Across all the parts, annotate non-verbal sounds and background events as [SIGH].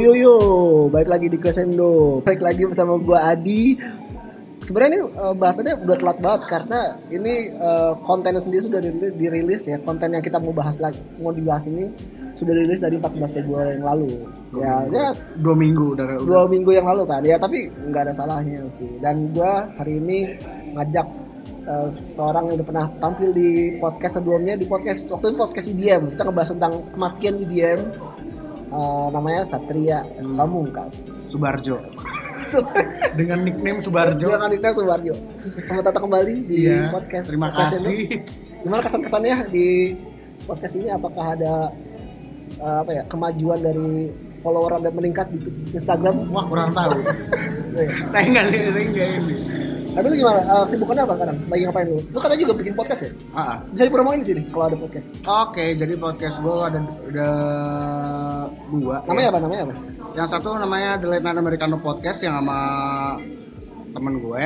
Yo yo yo, balik lagi di Crescendo. Balik lagi bersama gua Adi. Sebenarnya ini uh, bahasannya udah telat banget karena ini uh, kontennya sendiri sudah dirilis, dirilis ya. Konten yang kita mau bahas lagi, mau dibahas ini sudah dirilis dari 14 Februari yang lalu. Ya, ya dua minggu udah udah dua minggu yang lalu kan. Ya, tapi nggak ada salahnya sih. Dan gua hari ini ngajak uh, seorang yang udah pernah tampil di podcast sebelumnya di podcast waktu itu podcast IDM. Kita ngebahas tentang kematian IDM. Uh, namanya Satria Pamungkas. Subarjo [LAUGHS] dengan nickname Subarjo Dengan nickname Subarjo. Selamat datang kembali di Iya, podcast. terima kasih Gimana kesan-kesannya di podcast ini? Apakah ada uh, apa ya kemajuan dari follower Anda meningkat di Instagram? wah kurang tahu Eh, [LAUGHS] saya nggak lihat saya nggak ini Tapi lu gimana? Uh, kesibukannya apa sekarang? Lagi ngapain lu? Lu katanya juga bikin podcast ya? ah, ah. Bisa dipromoin di sini kalau ada podcast. oke jadi podcast gue ada udah dua Namanya ya. apa? Namanya apa? yang satu namanya The Late Night Americano Podcast yang sama temen gue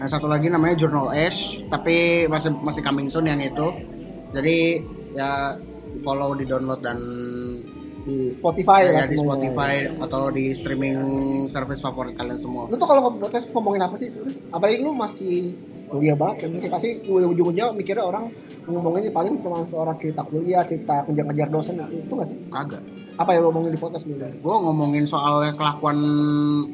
yang satu lagi namanya Journal Ash tapi masih masih coming soon yang itu jadi ya follow di download dan Di Spotify ya, di semuanya. Spotify atau di streaming service favorit kalian semua Lu tuh kalau ngomong podcast ngomongin apa sih sebenarnya? Apalagi lu masih kuliah banget kan pasti ujung-ujungnya mikirnya orang ngomongin ini paling cuma seorang cerita kuliah, cerita kejar-kejar dosen itu gak sih? kagak Apa yang lu ngomongin di podcast dulu? gue ngomongin soal kelakuan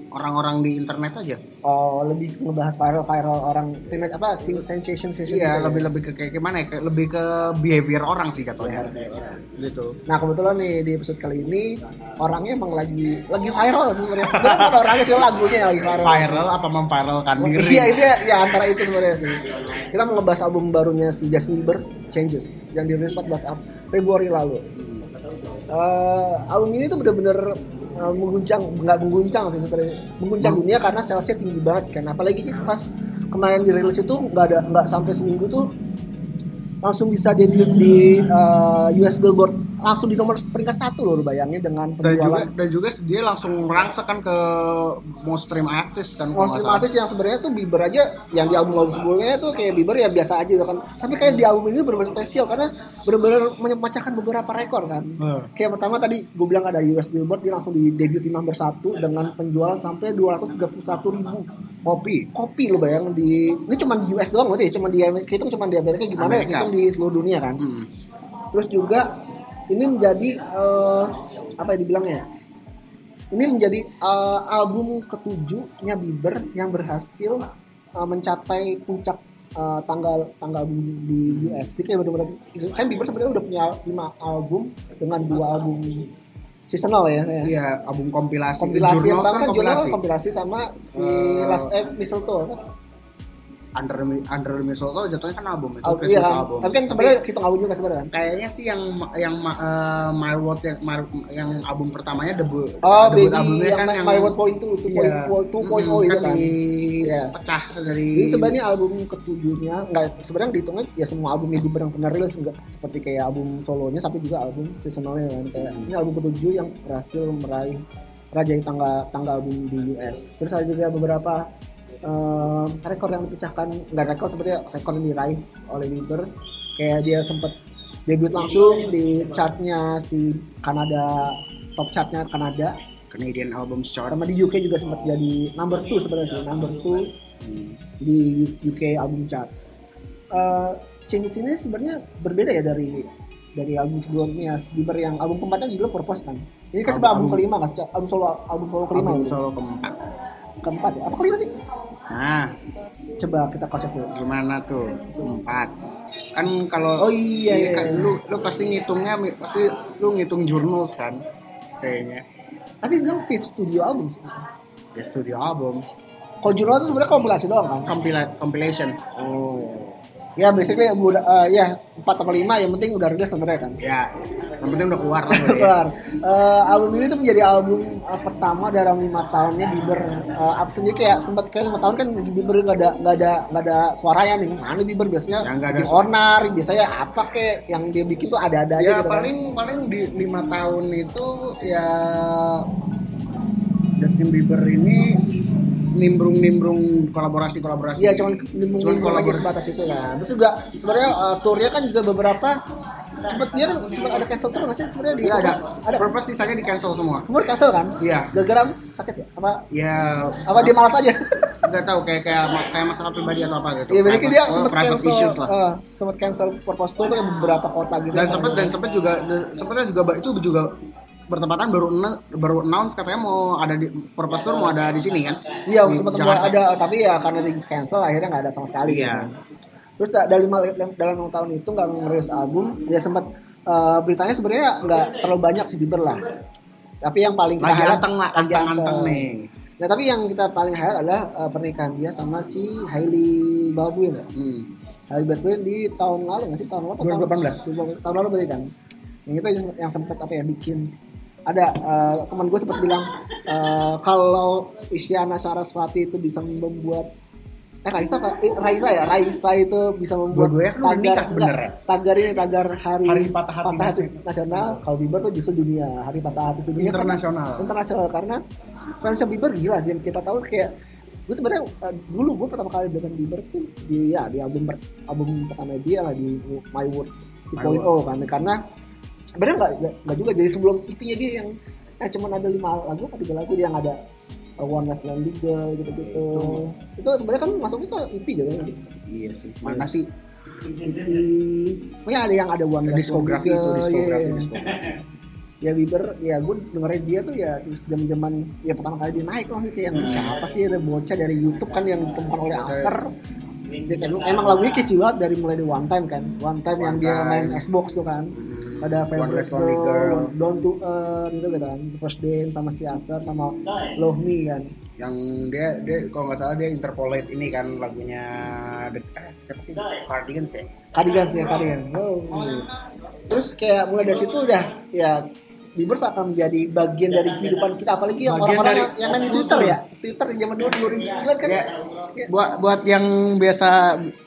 orang-orang di internet aja Oh, lebih ngebahas viral-viral orang internet apa sensation sensation iya gitu ya? lebih lebih ke kayak gimana ya kayak lebih ke behavior orang sih jatuhnya gitu Nah kebetulan nih di episode kali ini orangnya emang lagi lagi viral sih sebenarnya. Sebenarnya bukan orangnya sih lagunya yang lagi viral. viral apa memviralkan diri Iya itu ya, ya antara itu sebenarnya sih. Kita mau ngebahas album barunya si Justin Bieber, Changes, yang dirilis 14 Ap- Februari lalu. Eh, album ini tuh bener-bener eh, mengguncang, nggak mengguncang sih sebenarnya, mengguncang dunia karena salesnya tinggi banget kan. Apalagi pas kemarin dirilis itu nggak ada nggak sampai seminggu tuh langsung bisa debut di eh, US Billboard langsung di nomor peringkat satu loh bayangin dengan dan juga penjualan dan juga dia langsung merangsek kan ke most stream artis kan Most stream salah. artis yang sebenarnya tuh Bieber aja yang di album-album sebelumnya tuh kayak Bieber ya biasa aja gitu kan. Tapi kayak di album ini benar-benar spesial karena benar-benar memecahkan beberapa rekor kan. Hmm. Kayak pertama tadi gue bilang ada US Billboard dia langsung di debut di nomor satu dengan penjualan sampai 231 ribu kopi kopi lo bayang di ini cuma di US doang berarti ya cuma di itu cuma di Amerika gimana ya Amerika. hitung di seluruh dunia kan. Hmm. Terus juga ini menjadi eh, apa ya dibilangnya? Ini menjadi eh, album ketujuhnya Bieber yang berhasil eh, mencapai puncak eh, tanggal tanggal di US. Jadi kayak benar-benar kan Bieber sebenarnya udah punya lima album dengan dua album seasonal ya. saya. iya album kompilasi Kompilasi yang pertama kan Journal kompilasi kompilasi sama si Eh, Last Ep Mistletoe. Under under mistletoe jatuhnya kan album itu Christmas iya kan? album Tapi kan sebenarnya hitung album juga sebenarnya kan. kayaknya sih yang yang uh, My World yang My- yang album pertamanya debut Oh, debut baby albumnya yang, kan My- yang My World Point 2, 2.0 Iya. 2.0 itu Mm, kan. di Iya. pecah dari Jadi sebenarnya album ketujuhnya nggak sebenarnya dihitungnya ya semua albumnya di yang pernah rilis nggak seperti kayak album solonya tapi juga album seasonalnya kan kayak ini album ketujuh yang berhasil meraih rajai tangga tangga album di US. Terus ada juga beberapa eh, rekor yang dipecahkan nggak rekor sebenarnya rekor yang diraih oleh Bieber kayak dia sempat debut langsung di chartnya si Kanada top chartnya Kanada Canadian Album Chart sama di UK juga sempat jadi number 2 sebenarnya sih number 2 di UK album charts. Uh, Changes ini sebenarnya berbeda ya dari dari album sebelumnya si Bieber yang album keempatnya juga Purpose kan. Ini kan album Album- kelima kan, album solo album solo kelima album ya. solo keempat Keempat ya. Apa kelima sih? Nah Coba kita check dulu. gimana tuh keempat kan kalau Oh iya, iya, kan iya. lu lu pasti ngitungnya pasti lu ngitung jurnals kan kayaknya Tapi itu kan fifth studio album sih. ya studio album Kalau jurnal itu sebenarnya kompilasi doang kan. Compila- compilation Oh. Ya basically udah uh, ya 4 atau 5 yang penting udah rilis sebenarnya kan. ya yang penting udah keluar lah ya. Keluar. Eh, album ini tuh menjadi album eh, pertama dalam lima tahunnya Bieber. Uh, apa sendiri kayak sempat kayak lima tahun kan Bieber nggak ada nggak ada nggak ada suaranya nih. Mana Bieber biasanya Ya, nggak ada di onar, biasanya apa kayak yang dia bikin tuh ada-ada aja ya gitu kan. paling paling di lima tahun itu ya Justin Bieber ini nimbrung-nimbrung kolaborasi-kolaborasi. Iya, cuman Cuman nimbung lagi kolaborasi. sebatas itu kan. Terus juga sebenarnya uh, tournya kan juga beberapa sempet dia kan sempet ada cancel terus sih sebenarnya di ada. ada Purpose sisanya di cancel semua. semua di cancel kan Iya. gara-gara apa sih? sakit ya apa Ya apa dia malas aja nggak tahu kayak kayak kayak masalah pribadi atau apa gitu. Iya, berarti dia Private- sempat cancel, issues lah. eh, sempat cancel purpose tour tuh beberapa kota gitu. dan sempat dan sempat juga sempatnya juga itu juga bertepatan baru baru announce katanya mau ada di Purpose Tour mau ada di sini kan Iya, sempat ada, tapi ya karena di cancel akhirnya nggak ada sama sekali. Iya. gitu. Terus da- dari lima, dalam enam tahun itu nggak ngerilis album, ya sempat eh, beritanya sebenarnya nggak terlalu banyak sih Bieber lah. Tapi yang paling lagi anteng lah lagi anteng anteng nih Nah, tapi yang kita paling highlight adalah eh, pernikahan dia sama si Hailey Baldwin ya. hmm. Hailey Baldwin di tahun lalu nggak sih? Tahun lalu? atau tahun- 2018. Tahun lalu berarti kan. Yang itu yang, sempat apa ya bikin ada eh, teman gue sempat bilang eh, kalau Isyana Saraswati itu bisa membuat eh Raisa apa? Eh, Raisa ya, Raisa itu bisa membuat Dua-duanya kan nikah sebenarnya. tagar ini tagar hari, Hari Patah Hati Hati nasional. Kalau Bieber tuh justru dunia, hari patah hati dunia kan internasional. internasional. Karena fansnya Bieber gila sih. Yang kita tahu kayak gue sebenarnya eh, dulu gue pertama kali dengan Bieber tuh di ya di album per- album pertama dia lah di My World 2.0 kan. Karena sebenarnya nggak nggak- juga. Jadi sebelum IP-nya dia yang eh cuman ada lima lagu apa tiga lagu dia yang ada Last Lonely Girl gitu-gitu. Itu sebenarnya kan masuknya ke EP gitu kan? Iya sih. Mana sih? Pokoknya ada yang ada One diskografi itu diskografi iya. diskografi. Ya Bieber ya gue dengerin dia tuh ya terus jam jaman ya pertama kali dia naik lah kayak yang siapa sih ada bocah dari YouTube kan yang ditemukan oleh Acer? Dia kayak, emang lagunya kece banget dari mulai di One Time kan? One Time yang One dia Time. main Xbox tuh kan? Hmm. Ada Favorite Girl. Girl, Down to Earth gitu gitu kan First Dance sama si Acer sama Love Me kan. Yang dia dia kalau nggak salah dia interpolate ini kan lagunya The, eh, siapa sih? Cardigans ya? Cardigans ya Cardigans. Oh, gitu. terus kayak mulai dari situ udah ya Bieber akan menjadi bagian dari kehidupan kita. Apalagi yang orang-orang yang, yang main di Twitter ya. Twitter di zaman dulu 2009 kan? Ya, buat buat yang biasa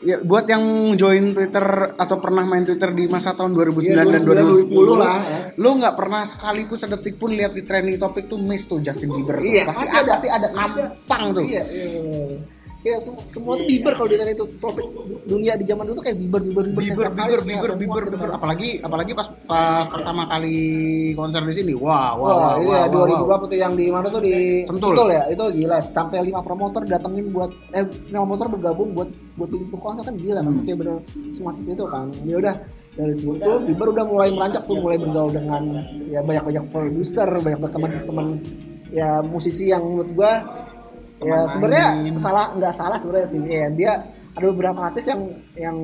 ya, buat yang join Twitter atau pernah main Twitter di masa tahun 2009 Iya, dan 2010 2010 lah, ya. lo nggak pernah sekalipun sedetik pun lihat di trending topik tuh miss tuh Justin Bieber tuh. Iya, pasti pasti ada ada. pasti ada Ada. pang tuh Iya, iya. Kayak sem- semua tuh Bieber kalau ditanya itu. Topik du- dunia di zaman dulu tuh kayak kali, Bieber ya, Bieber semua Bieber gitu kan. apalagi apalagi pas pas pertama kali konser di sini. Wah wah Wah, wah, iya 2000 wah. berapa tuh yang di mana tuh? Di Sentul. ya? Itu gila. Sampai lima promotor datengin buat eh lima promotor bergabung buat buat bikin konser kan gila kan? Hmm. kayak bener semasif itu kan. Ya udah dari situ Bieber udah mulai merancak tuh mulai bergaul dengan ya banyak banyak produser banyak banyak teman-teman ya musisi yang menurut gua ya sebenarnya salah nggak salah sebenarnya sih ya dia ada beberapa artis yang yang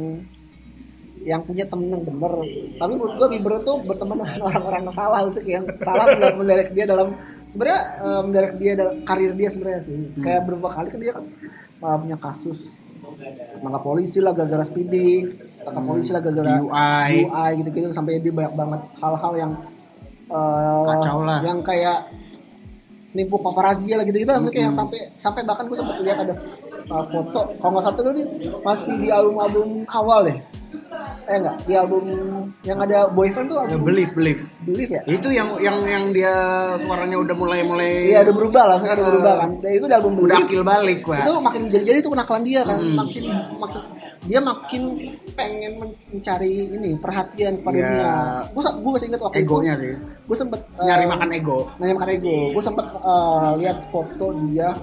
yang punya temen yang bener. Tapi menurut gua Bieber tuh berteman dengan [LAUGHS] orang-orang yang salah maksudnya yang salah mendirect dia dalam sebenarnya mendirect dia dalam karir dia sebenarnya sih. Kayak beberapa kali kan dia eh, punya kasus tangkap polisi lah gara-gara speeding tangkap polisi lah gara-gara DUI. UI gitu-gitu sampai dia banyak banget hal-hal yang eh, Kacau lah. yang kayak nipu paparazzi lah gitu-gitu. Maksudnya yang sampai sampai bahkan gue sempat lihat ada uh, foto. Kalau nggak tuh dia masih di album-album awal deh. Eh enggak di album yang ada boyfriend tuh album believe believe. Believe ya? Itu yang yang yang dia suaranya udah mulai mulai iya udah berubah lah sekarang udah berubah kan. Dan itu di album udah believe. akil balik wah itu makin jadi-jadi itu kenakalan dia kan. Hmm. makin makin dia makin pengen men- mencari ini perhatian kepada Iya. dunia gue gue masih ingat waktu egonya itu sih. gue sempet uh, nyari makan ego. nanya makan ego. Gue sempet uh, lihat foto dia.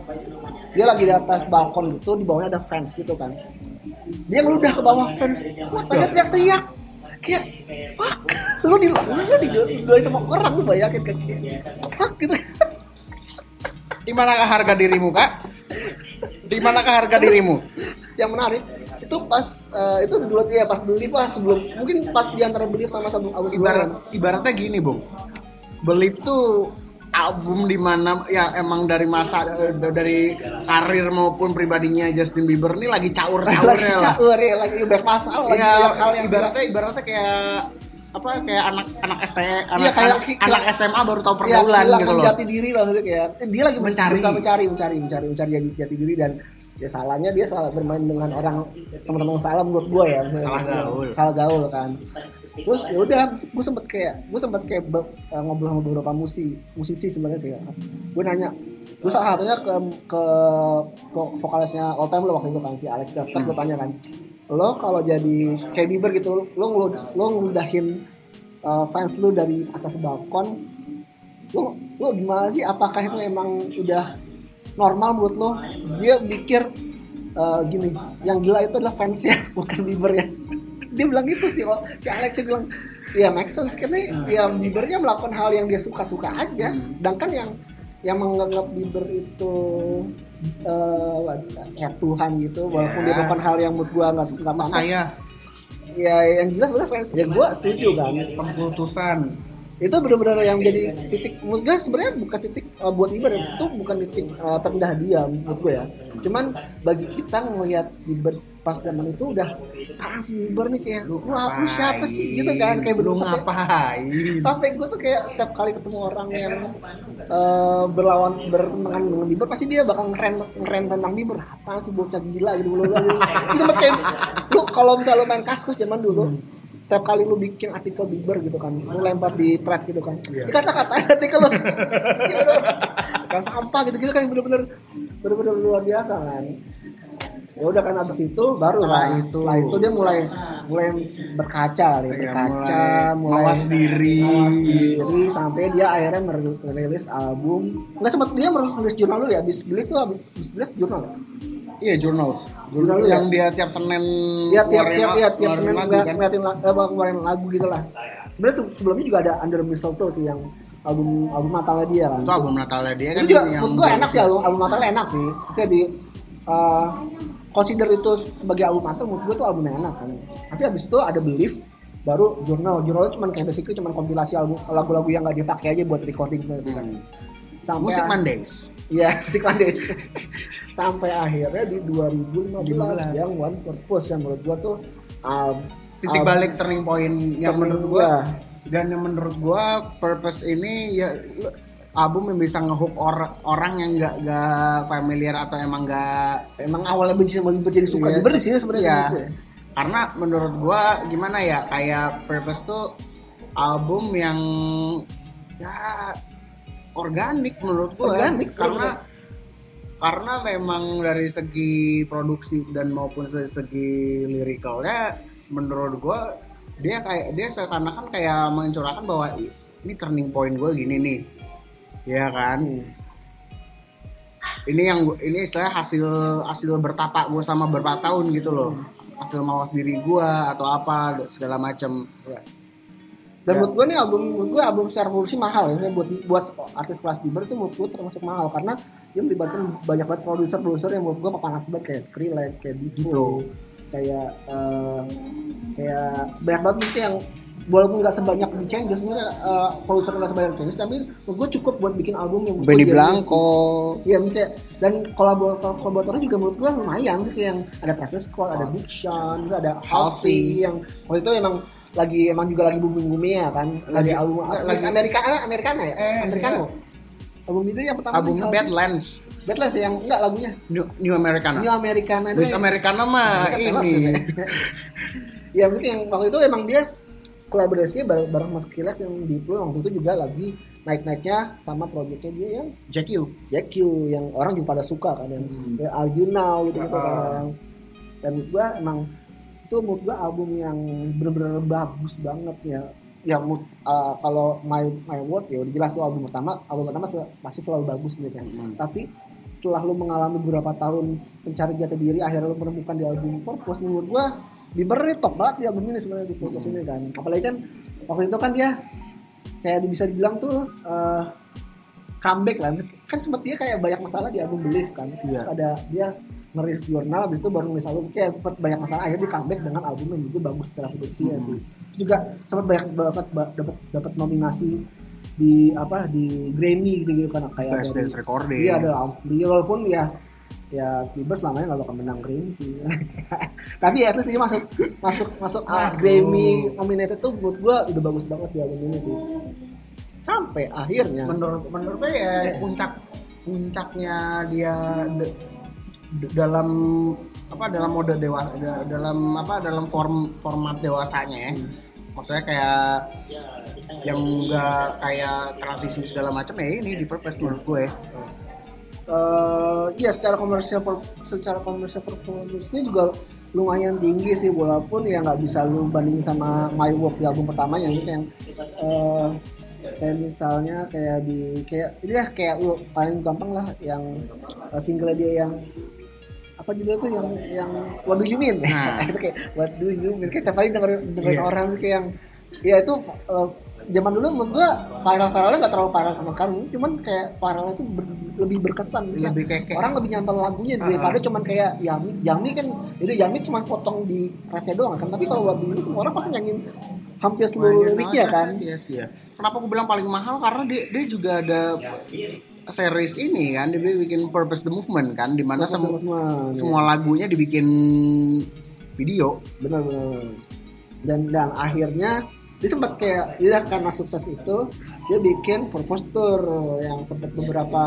Dia lagi di atas balkon gitu di bawahnya ada fans gitu kan. Dia ngeludah ke bawah fans. Mereka teriak-teriak. Kayak fuck. [LAUGHS] Lu di lu di di sama orang lu bayangin kayak fuck gitu. Di manakah harga dirimu kak? Di manakah harga dirimu? yang menarik itu pas uh, itu dua ya pas beli pas sebelum mungkin pas di antara beli sama sebelum album ibarat ibaratnya gini bung. Believe tuh album di mana ya emang dari masa eh, dari karir maupun pribadinya Justin Bieber ini lagi lagi caur-caurnya lah. caur ya lagi masalah lagi ya banyak hal yang ibaratnya ibaratnya kayak apa kayak anak anak ST anak, Iya, kayak- anak, anak SMA baru tahu ya, pergaulan kehilangan gitu loh. jati diri lah gitu kayak dia lagi Mencari. mencari mencari mencari mencari jati, jati diri dan ya salahnya dia salah bermain dengan orang teman-teman salah menurut gue ya. Salah gaul. salah gaul kan terus ya udah gue sempet kayak gue sempet kayak eh, ngobrol sama beberapa musisi musisi sebenarnya sih ya. gue nanya gue salah satunya ke ke, ke vokalisnya all time lo waktu itu kan si Alex Daskar gue tanya kan lo kalau jadi kayak Bieber gitu lo ngelud- lo ngeludahin uh, fans lu dari atas balkon lu lu gimana sih apakah itu emang udah normal menurut lo. Dia mikir uh, gini yang gila itu adalah fansnya [LAUGHS] bukan Bieber ya. Dia bilang gitu sih oh, si Alex bilang ya make sense karena ya Biebernya melakukan hal yang dia suka-suka aja. Hmm. sedangkan yang yang menganggap Bieber itu uh, ya Tuhan gitu walaupun Ya. dia melakukan hal yang menurut gua nggak nggak Sama pantas. Saya. Ya yang jelas sebenarnya fans ya gua setuju kan. pengkultusan itu benar-benar yang jadi titik menurut gue sebenarnya bukan titik uh, buat Bieber itu bukan titik uh, terendah dia menurut gue ya. Cuman bagi kita ngelihat Bieber pas zaman itu udah kan si Bieber nih kayak lu, lu siapa sih? Gitu kan kayak bener sampai, ngapain? sampai gue tuh kayak setiap kali ketemu orang yang uh, berlawan bertentangan dengan Bieber pasti dia bakal ngeren ngeren tentang Bieber apa sih bocah gila gitu lu lu sempet kayak lu kalau misalnya lu main kaskus zaman dulu tiap kali lu bikin artikel Bieber gitu kan lu lempar di thread gitu kan Iya. di kata-kata [LAUGHS] artikel lu kayak sampah gitu gitu kan yang bener-bener bener-bener luar biasa kan ya udah kan abis itu baru Setelah lah itu. setelah itu dia mulai mulai berkaca kali Iya, berkaca mulai mawas diri. mawas diri sampai dia akhirnya mer- merilis album nggak sempat dia merilis jurnal dulu ya abis belief tuh abis abis belief jurnal ya? Iya journals Jurnal yang ya? dia tiap senin Iya tiap tiap ya tiap senin lagu, kan? ngeliatin la- eh, ngeluarin lagu gitu lah. Sebenarnya se- sebelumnya juga ada Under Mistletoe sih yang album album Natalnya dia kan. itu album Natalnya dia kan Itu juga yang menurut gue enak sih album album Natalnya enak sih. Saya di uh, consider itu sebagai album Natal menurut gue tuh album yang enak kan. Tapi abis itu ada Belief baru jurnal jurnalnya cuma kayak basically cuma kompilasi album lagu-lagu yang nggak dipakai aja buat recording sebenarnya kan. Hmm. Sampai musik Mondays Iya, si Klandes. Sampai akhirnya di 2015 15. yang One Purpose yang menurut gua tuh um, titik um, balik turning point yang turning, menurut gua ya. dan yang menurut gua purpose ini ya album yang bisa ngehook or- orang yang nggak nggak familiar atau emang nggak emang awalnya benci sama Bieber jadi suka. Bieber di sini sebenarnya Iya. karena menurut gua gimana ya kayak purpose tuh album yang ya organik menurut gua. Organik, karena karena memang dari segi produksi dan maupun dari segi lirikalnya menurut gua dia kayak dia seakan-akan kayak mencurahkan bahwa "Ih, ini turning point gue gini nih. Ya kan? Hmm. ini yang ini istilah hasil hasil bertapak gue sama berapa tahun gitu loh. Hasil mawas diri gue atau apa segala macam Iya. Dan Ya. menurut gue nih album menurut gue album secara produksi mahal ya. Buat buat artis kelas Bieber itu menurut gue termasuk mahal. Karena dia melibatkan banyak banget produser-produser yang menurut gue papan atas banget. Kayak Skrillex, kayak Diplo. kayak eh, kayak banyak banget mungkin yang walaupun nggak sebanyak di Changes sebenarnya eh, produser nggak sebanyak di Changes tapi menurut gue cukup buat bikin album yang Benny gue Blanco. Iya, misalnya dan kolaborator kolaboratornya juga menurut gua lumayan sih. Kayak yang ada Travis Scott, ada Big Sean, ada Halsey yang waktu itu emang lagi emang juga lagi booming boomingnya kan? Lagi, Lagi- album lagi- Amerika eh, Americana ya? Eh, Americano? album itu yang pertama albumnya. Badlands. Badlands ya, yang enggak lagunya? New, New Americana. New Americana yang- Americana mah ini. ya. [LAUGHS] ya maksudnya yang waktu itu emang dia kolaborasinya bareng, bareng Mas Kiles yang Diplo waktu itu juga lagi naik-naiknya sama proyeknya dia yang Jack U Jack Q yang orang juga pada suka kan yang Hmm. ya, Are You Now gitu gitu kan. Dan gua emang itu menurut gua album yang bener-bener bagus banget ya. Ya uh, kalau my my word ya udah jelas tuh album pertama. Album pertama sel- pasti selalu bagus gitu kan Hmm. tapi setelah lu mengalami beberapa tahun mencari jati diri akhirnya lu menemukan di album Purpose menurut gua Bieber ini top banget di album ini sebenarnya di Purpose ini kan. Apalagi kan waktu itu kan dia kayak bisa dibilang tuh uh, comeback lah. Kan sempat dia kayak banyak masalah di album Believe kan. Terus Iya. ada dia ngerilis jurnal habis itu baru ngerilis album kayak sempat banyak masalah akhirnya dia comeback dengan album yang juga bagus secara produksinya Hmm. sih Terus juga sempat banyak dapat dapat dapat nominasi di apa di Grammy gitu gitu kan kayak Best dari- Dance Recording Iya ada Ampli walaupun ya ya Bieber selamanya nggak bakal menang Grammy sih. [LAUGHS] Tapi ya terus dia masuk masuk masuk ah. Grammy nominated tuh menurut gua udah bagus banget ya album ini sih. Sampai akhirnya menurut menurut gue ya puncak puncaknya dia de- dalam apa dalam mode dewa da- dalam apa dalam form format dewasanya ya. Maksudnya kayak yang enggak kayak transisi segala macam ya ini di purpose menurut gue. Eh iya secara komersial secara komersial performance-nya juga lumayan tinggi sih walaupun ya nggak bisa lu bandingin sama My Work di album pertamanya ini kayak eh, kayak misalnya kayak di kayak ini ya kayak lu paling gampang lah yang eh, single dia yang apa judulnya tuh yang yang What Do You Mean Nah. [LAUGHS] itu kayak What Do You Mean kayak tiap hari dengerin dengerin Iya. orang sih kayak yang ya itu eh, zaman dulu menurut gua viral viralnya nggak terlalu viral sama sekarang cuman kayak viralnya itu ber- lebih berkesan sih lebih kayak, kayak orang lebih nyantol lagunya Ah. daripada cuman kayak Yami. Yami kan itu Yami cuma potong di refnya doang kan. Tapi kalau lagu ini semua orang pasti nyanyiin hampir seluruh liriknya kan. Yes, iya. Kenapa aku bilang paling mahal? Karena dia, dia juga ada series ini kan dia bikin Purpose the Movement kan di mana semu- Movement, semua lagunya dibikin video. benar benar dan dan akhirnya dia sempat kayak dia karena sukses itu dia bikin purpose tour yang sempat beberapa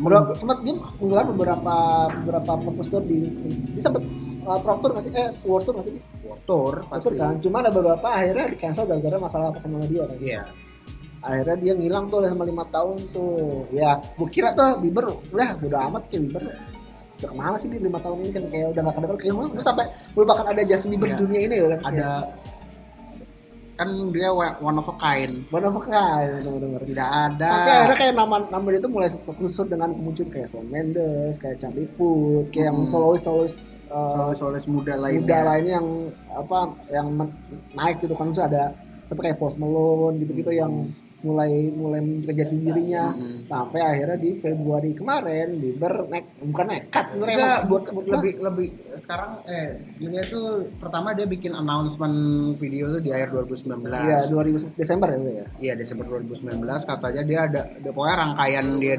beberapa sempat dia menggelar beberapa beberapa purpose tour di dia sempat uh, tour tour nggak sih? Eh world tour nggak sih? Tour Tour pasti. kan? Cuma ada beberapa akhirnya di cancel gara-gara masalah performa dia kan. Iya. akhirnya dia ngilang tuh selama lima tahun tuh. Ya gue kira tuh Bieber udah udah amat kayak Bieber. Udah ke mana sih di lima tahun ini kan? Kayak udah gak kedengeran. Kayak gue sampai melupakan ada Justin Bieber Iya. di dunia ini kan. Ada kan dia one of a kind. mana kayak bener-bener Tidak ada. sampai akhirnya kayak nama nama dia tuh mulai tersusur dengan kemunculan kayak Shawn Mendes kayak Charlie Puth kayak yang Hmm. solois solois uh, solis muda lainnya. muda lainnya yang apa yang naik gitu kan terus ada sampai kayak Post Malone gitu-gitu yang mulai mulai menjadi jati dirinya Mm-mm. sampai akhirnya di Februari kemarin Bieber naik bukan nekat sebenarnya buat bu- lebih lebih sekarang eh dia tuh pertama dia bikin announcement video tuh di akhir 2019. iya 2000 Desember ya itu ya Iya Desember 2019 katanya dia ada, ada pokoknya rangkaian dia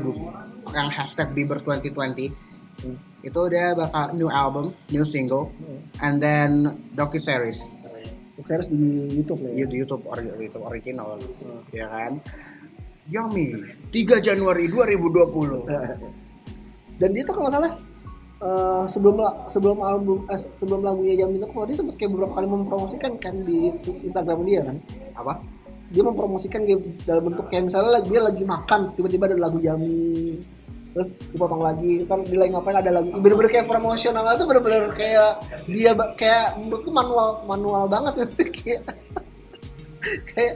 yang hashtag Bieber 2020 Hmm. itu dia bakal new album, new single, and then docu series series di YouTube lah ya. Di YouTube ori- YouTube original, ya kan? Yummy 3 Januari 2020 [LAUGHS] dan dia tuh kalau salah eh, sebelum sebelum album eh, sebelum lagunya jam itu kalau dia sempat kayak beberapa kali mempromosikan kan di Instagram dia kan? Apa? dia mempromosikan kayak dalam bentuk kayak misalnya dia lagi makan tiba-tiba ada lagu Yami terus dipotong lagi. Kan dia lagi ngapain ada lagu. Bener-bener kayak promosional itu bener-bener kayak dia kayak menurutku manual manual banget sih. [LAUGHS] Kayak kayak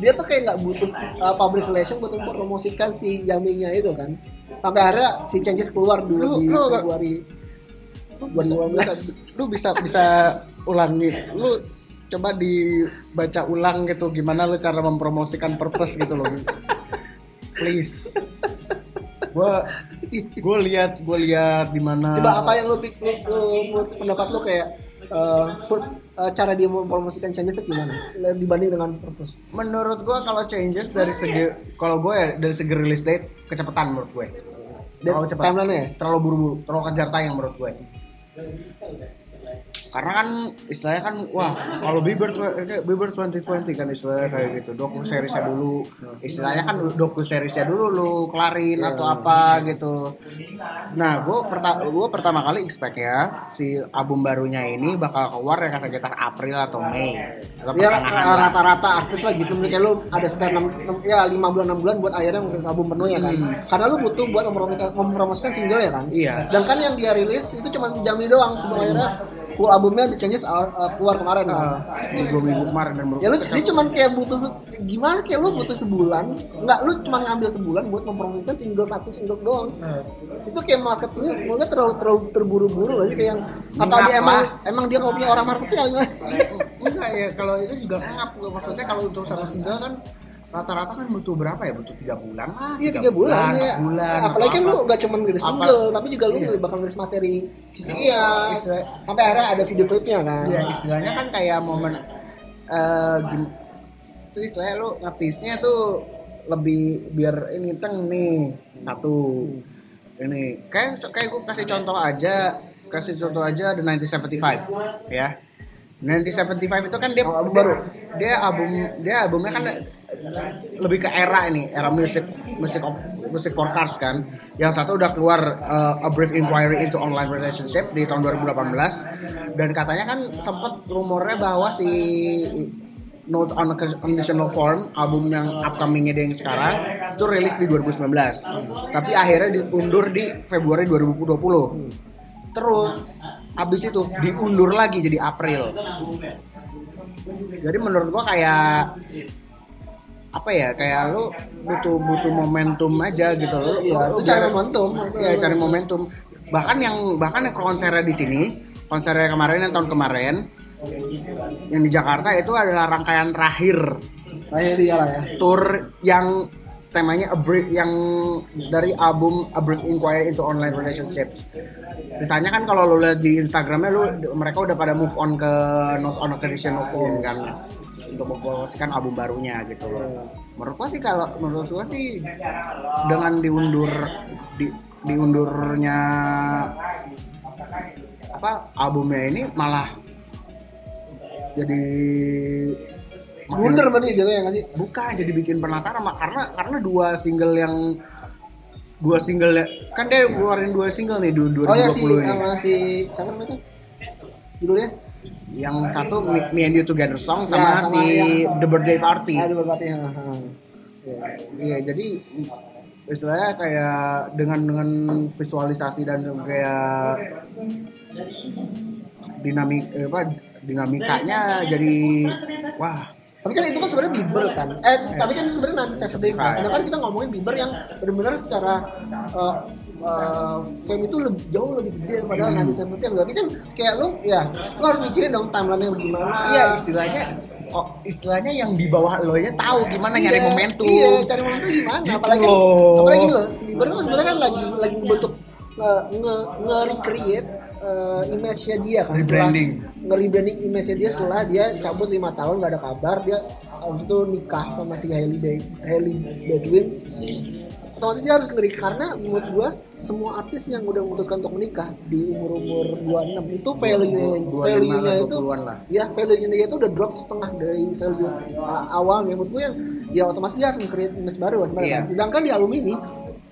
dia tuh kayak nggak butuh uh, public relation buat mempromosikan si Yaminya itu kan. Sampai akhirnya si Changes keluar dulu Lu- di lu- Februari 2015 bisa, lu bisa bisa ulangi lu coba dibaca ulang gitu gimana lu cara mempromosikan purpose gitu loh. Please gua gue lihat gue lihat di mana coba apa yang lu, pik- lu, lu pendapat lu kayak uh, per- uh, cara dia mempromosikan Changes itu gimana dibanding dengan Purpose. Menurut gue kalau changes dari segi kalau gue ya dari segi release date kecepatan menurut gue dan Terlalu cepat. timeline ya? Terlalu buru-buru terlalu kejar tayang menurut gue karena kan istilahnya kan wah kalau Bieber kayak Bieber 2020 kan istilahnya kayak gitu. Doku seriesnya dulu. Istilahnya kan doku seriesnya dulu lu kelarin atau apa gitu. Nah gue pertama gue pertama kali expect ya si album barunya ini bakal keluar ya sekitar April atau Mei. Atau ya rata-rata artis lah gitu. Mungkin kayak lu ada spare 6, ya 5 bulan 6 bulan buat akhirnya mungkin album penuhnya kan. Hmm. karena lu butuh buat mempromosikan, mempromosikan single ya kan. Iya. dan kan yang dia rilis itu cuma Jami doang. Sebelum akhirnya full albumnya di Changes uh, uh, keluar kemarin kan. Uh, dua minggu kemarin dan ya lu dia cuman kayak butuh gimana kayak lu butuh sebulan? Nggak lu cuma ngambil sebulan buat mempromosikan single satu single doang. Itu kayak marketingnya mulai terlalu terlalu terburu-buru sih? Kayak yang apa dia emang emang dia mau punya orang marketing apa gimana? Enggak ya kalau itu juga ngap maksudnya kalau untuk satu single kan rata-rata kan butuh berapa ya butuh tiga bulan lah Iya tiga bulan, ya. empat bulan Apalagi kan lu apa. gak cuma ngiris Apa? single, tapi juga lu Iya. bakal ngiris materi fisiknya. Istilah- Sampai akhirnya ada video klipnya kan. ya istilahnya kan kayak momen eh gim- itu istilahnya lu ngetisnya tuh lebih biar ini teng nih satu ini kayak kayak gue kasih contoh aja kasih contoh aja the 1975 ya 1975 itu kan dia Oh, album baru. dia album dia albumnya kan lebih ke era ini era musik musik of musik for cars kan. Yang satu udah keluar uh, a brief inquiry into online relationship di tahun 2018 dan katanya kan sempet rumornya bahwa si Notes on a Conditional Form album yang upcomingnya yang sekarang itu rilis di 2019 tapi akhirnya diundur di Februari 2020 terus abis itu diundur lagi jadi April. Jadi menurut gua kayak apa ya kayak lu butuh butuh momentum aja gitu loh Iya, lu itu cari momentum. Iya cari momentum bahkan yang bahkan yang konsernya di sini konsernya kemarin yang tahun kemarin yang di Jakarta itu adalah rangkaian terakhir dia lah ya. tour yang temanya a brief yang dari album A Brief Inquiry into Online Relationships. Sisanya kan kalau lo lihat di Instagramnya lu mereka udah pada move on ke Nose on Occasion of Home kan untuk mempromosikan album barunya gitu loh. Menurut gua sih kalau menurut gua sih dengan diundur di diundurnya apa albumnya ini malah jadi Blunder berarti jatuhnya nggak sih? bukan jadi bikin penasaran Mak. karena karena dua single yang dua single kan dia keluarin dua single nih di 2020 Oh ya si ini sama si siapa namanya? Judulnya? Yang satu Me, Me and You Together Song Ya, sama, sama si yang- The Birthday Party Ada berarti. ha, ha. Iya. iya jadi istilahnya kayak dengan dengan visualisasi dan kayak dinamik eh, apa dinamikanya jadi wah Tapi kan itu kan sebenarnya Bieber kan. Eh, tapi kan itu sebenarnya nanti Seventeen kan. Sedangkan kita ngomongin Bieber yang benar-benar secara uh, uh, fame itu lebih, jauh lebih gede daripada Hmm. nanti Seventeen. Berarti kan kayak lu ya, lu harus mikirin dong timeline-nya gimana. iya istilahnya oh, istilahnya yang di bawah lo nya tahu gimana nyari Iya, momentum Iya, cari momentum gimana? Gitu apalagi loh. apalagi loh, si Bieber itu sebenarnya kan lagi lagi bentuk nge nge, nge recreate uh, image-nya dia kan Rebranding. nge rebranding image-nya dia setelah dia cabut lima tahun gak ada kabar dia habis itu nikah sama si Hailey Hailey Baldwin otomatis dia harus ngeri karena menurut gua semua artis yang udah memutuskan untuk menikah di umur umur 26 itu value 25 value nya atau itu 20-an lah. ya value nya dia itu udah drop setengah dari value uh, awalnya menurut gue yang ya otomatis dia harus nge-create image baru sebenarnya Iya. sedangkan di album ini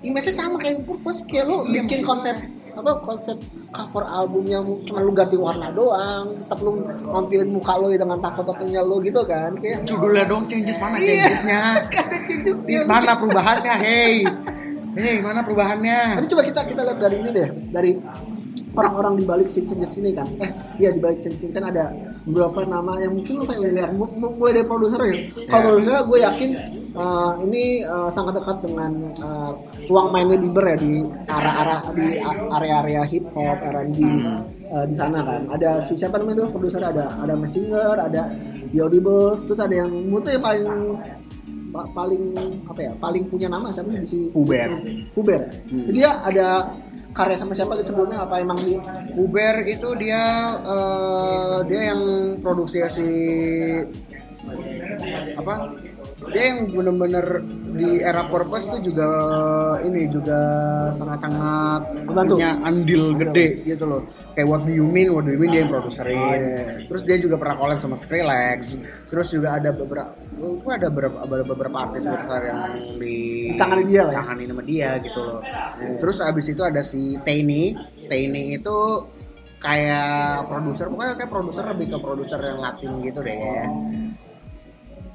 image-nya sama kayak purpose kayak lo Iya, bikin konsep apa konsep cover albumnya cuma lu ganti warna doang tetap lu nampilin muka lo dengan tato-tatonya lo gitu kan kayak judulnya dong changes mana Iya. changesnya? [LAUGHS] Ada changes di mana perubahannya? Hey. Hey mana perubahannya? Tapi coba kita kita lihat dari ini deh, dari orang-orang di balik si changes ini kan. Eh, iya di balik changes ini kan ada beberapa nama yang mungkin lo familiar. Mulai dari produser ya. Kalau produser gue yakin uh, ini uh, sangat dekat dengan uh, ruang mainnya Bieber ya di arah-arah di area-area hip hop, R&B uh, di sana kan. Ada si siapa namanya tuh produser ada ada Messenger, ada The Audibles, terus ada yang menurut yang paling pa- paling apa ya paling punya nama siapa sih si Puber. Puber. Jadi dia ada karya sama siapa gitu sebelumnya? Apa emang di Uber itu dia eh, dia yang produksi si apa dia yang bener-bener di era purpose tuh juga ini juga sangat-sangat punya andil gede gitu loh. Kayak What Do You Mean? What Do You Mean dia yang produserin Oh, iya. terus dia juga pernah collab sama Skrillex. Terus juga ada beberapa itu ada beberapa ada beberapa artis besar yang di Ditangani dia lah ya? ditangani sama dia gitu loh. Terus abis itu ada si Taini Taini itu kayak produser pokoknya kayak produser lebih ke produser yang Latin gitu deh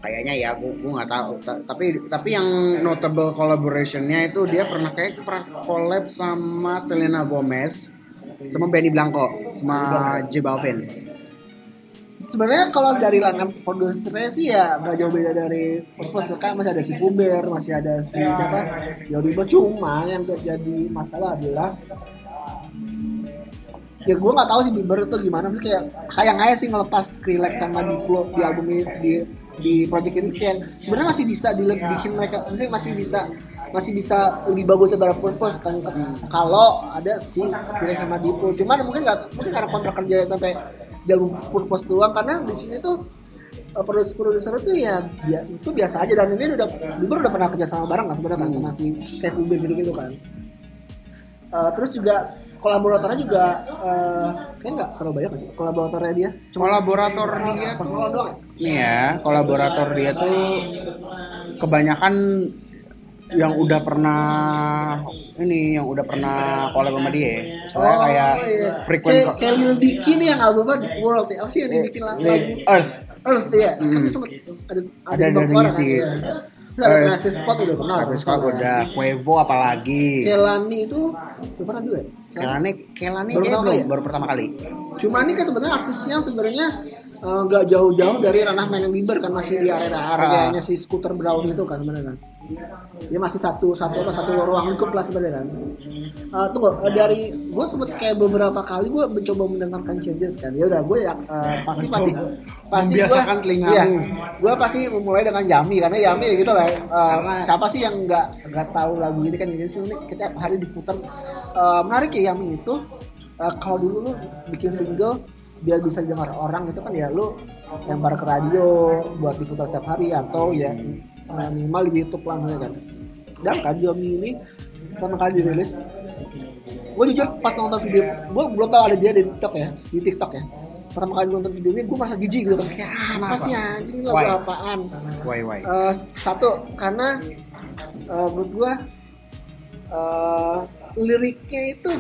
kayaknya ya gue gue nggak tahu. Ta- tapi tapi yang notable collaborationnya itu dia pernah kayak pernah collab sama Selena Gomez sama Benny Blanco sama J Balvin. Sebenarnya kalau dari line produsernya sih ya nggak jauh beda dari Purpose kan masih ada si Puber masih ada si siapa? Yodibo cuma yang jadi masalah adalah ya gue nggak tahu sih Bieber itu gimana. Tapi kayak sayang aja sih ngelepas Skrillex sama Diplo di album ini di di project ini kayak sebenarnya masih bisa dibikin mereka maksudnya masih bisa masih bisa lebih bagus daripada Purpose kan. Kalau ada si Skrillex sama Diplo cuman mungkin nggak mungkin karena kontrak kerja sampai di album Purpose doang. Karena di sini tuh uh, produser-produser itu ya bia- itu biasa aja. Dan ini udah Bieber udah pernah kerja sama bareng kan sebenarnya kan sama si kayak Puber gitu-gitu kan Uh, terus juga kolaboratornya juga uh, kayaknya nggak terlalu banyak sih kolaboratornya dia kolaborator dia personal doang ya? nih ya kolaborator dia tuh kebanyakan yang udah pernah ini yang udah pernah collab sama dia soalnya kayak iya. frequent kayak, kayak Lil Dicky nih yang albumnya di World ya apa sih yang dibikin lagu Lil- Earth Earth ya kan Hmm. dia sempet ada Ada- ada bawah suara ngisi. kan, iya. Terus ada Earth. Travis Scott udah pernah Travis Scott udah Quavo apalagi Kelani itu udah pernah juga ya? Kelani Kelani Baru belum ya? baru pertama kali Cuma ini kan sebenarnya artisnya sebenarnya eh, nggak jauh-jauh dari ranah main Bieber kan masih di area areanya si Scooter Brown itu kan bener kan. Dia masih satu satu apa satu ruang lingkup lah sebenarnya kan. Eh, tunggu eh, dari gue sempet kayak beberapa kali gue mencoba mendengarkan changes kan. Ya udah gue ya eh, pasti pasti pasti gue iya, gue pasti memulai dengan Yami karena Yami ya gitu lah. eh, siapa sih yang nggak nggak tahu lagu ini kan ini sih ini kita tiap hari diputar. Eh, menarik ya Yami itu eh, kalau dulu lu bikin single biar bisa didengar orang itu kan ya lu lempar ke radio buat diputar setiap hari atau ya minimal di YouTube lah kan. Dan kan Yami ini pertama kali dirilis gue jujur pas nonton video gue belum tahu ada dia di TikTok ya di TikTok ya pertama kali nonton videonya gue merasa jijik gitu kan kayak ah, apa Kenapa? sih anjing lagu Why? apaan why why Eh, satu karena eh, menurut gua eh, liriknya itu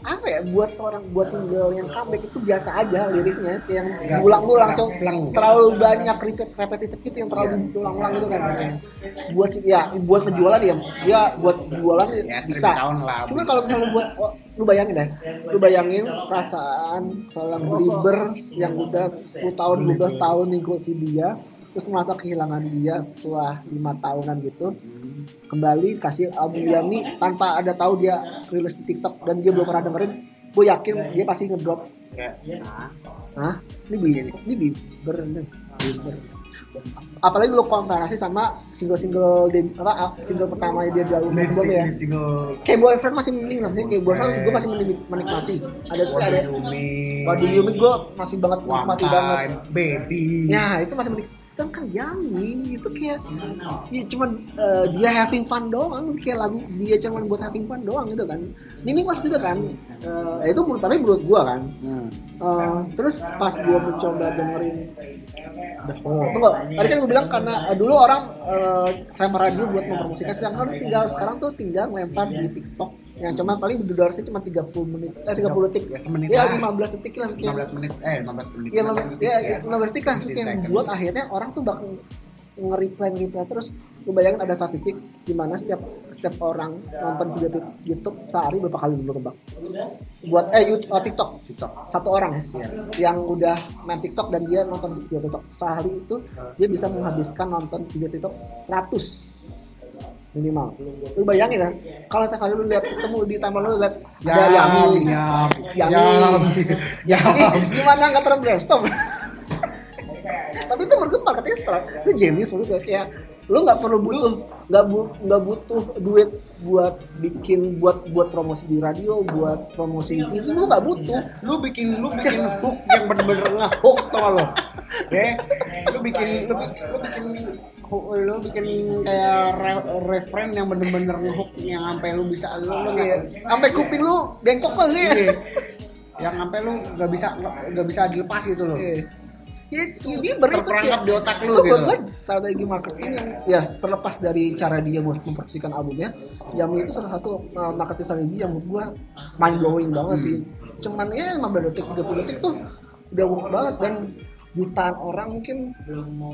apa ya buat seorang buat single yang comeback itu biasa aja liriknya kayak yang ulang-ulang cok terlalu banyak repeat repetitif gitu yang terlalu diulang-ulang gitu kan. Buat si- ya buat kejualan ya dia buat jualan ya seribu bisa. Cuma kalau misalnya buat oh, lu bayangin deh, lu bayangin perasaan seorang belieber yang udah 10 tahun, 12 tahun ngikutin dia, terus merasa kehilangan dia setelah lima tahunan gitu, kembali kasih album Yami tanpa ada tahu dia rilis di TikTok dan dia belum pernah dengerin, gue yakin dia pasti ngedrop. Kayak, nah? Ini bi, ini nih, Bieber. Apalagi lu komparasi sama single-single apa single pertama dia di album sebelumnya ya. kayak boyfriend masih mending lah maksudnya kayak boyfriend masih gue masih menik- menikmati. Ada sih ada Waduh Yumi gue masih banget menikmati banget. baby. Ya itu masih menikmati. Kan kan Yami itu kayak ya cuman eh, dia having fun doang. Kayak lagu dia cuman buat having fun doang gitu kan. Meaningless gitu kan. Eh, itu menurut tapi menurut gue kan Hmm. Eh, terus pas gue mencoba dengerin The tunggu tadi kan gue bilang karena eh, dulu orang eh, lempar radio buat mempromosikan sedangkan tinggal. Sekarang tuh tinggal lempar di TikTok. Yang cuma paling durasinya cuma 30 menit eh 30 detik. Ya, semenit ya lah. 15 detik lah kayak 15 menit eh 15 menit. Ya 15 ya, ya. 15 detik lah 15 yang buat akhirnya orang tuh bakal nge-reply nge-reply terus lu bayangin ada statistik di mana setiap setiap orang nonton video YouTube sehari berapa kali dulu kebak buat eh YouTube, oh, TikTok. TikTok. Satu orang ya yang udah main TikTok dan dia nonton video TikTok. Sehari itu dia bisa menghabiskan nonton video TikTok 100 minimal. Lu bayangin ya kalau setiap kali lu lihat ketemu di timeline lu lihat ada Yami. Yami. Yami. Gimana nggak terbrainstorm [LAUGHS] tapi itu menurut gue setelah itu genius menurut gue kayak lu nggak perlu butuh nggak bu nggak butuh duit buat bikin buat buat promosi di radio buat promosi di TV lu nggak butuh lu bikin lu bikin hook yang bener-bener ngehook tau gak lo ya lu bikin lu bikin lu bikin hook- lu bikin kayak re- referen yang bener-bener ngehook yang sampai lu bisa lu lu Iya. nggak sampai kuping lu bengkok kali ya Iya. yang sampai lu nggak bisa nggak bisa dilepas gitu loh Iya. Ya, ya Bieber itu kayak- di otak lu itu gitu. buat gue strategi marketing yang ya terlepas dari cara dia buat mempromosikan albumnya Yami itu salah satu uh, marketing strategi yang menurut gue mind blowing banget sih. Cuman ya 15 detik 30 detik tuh udah work banget dan jutaan orang mungkin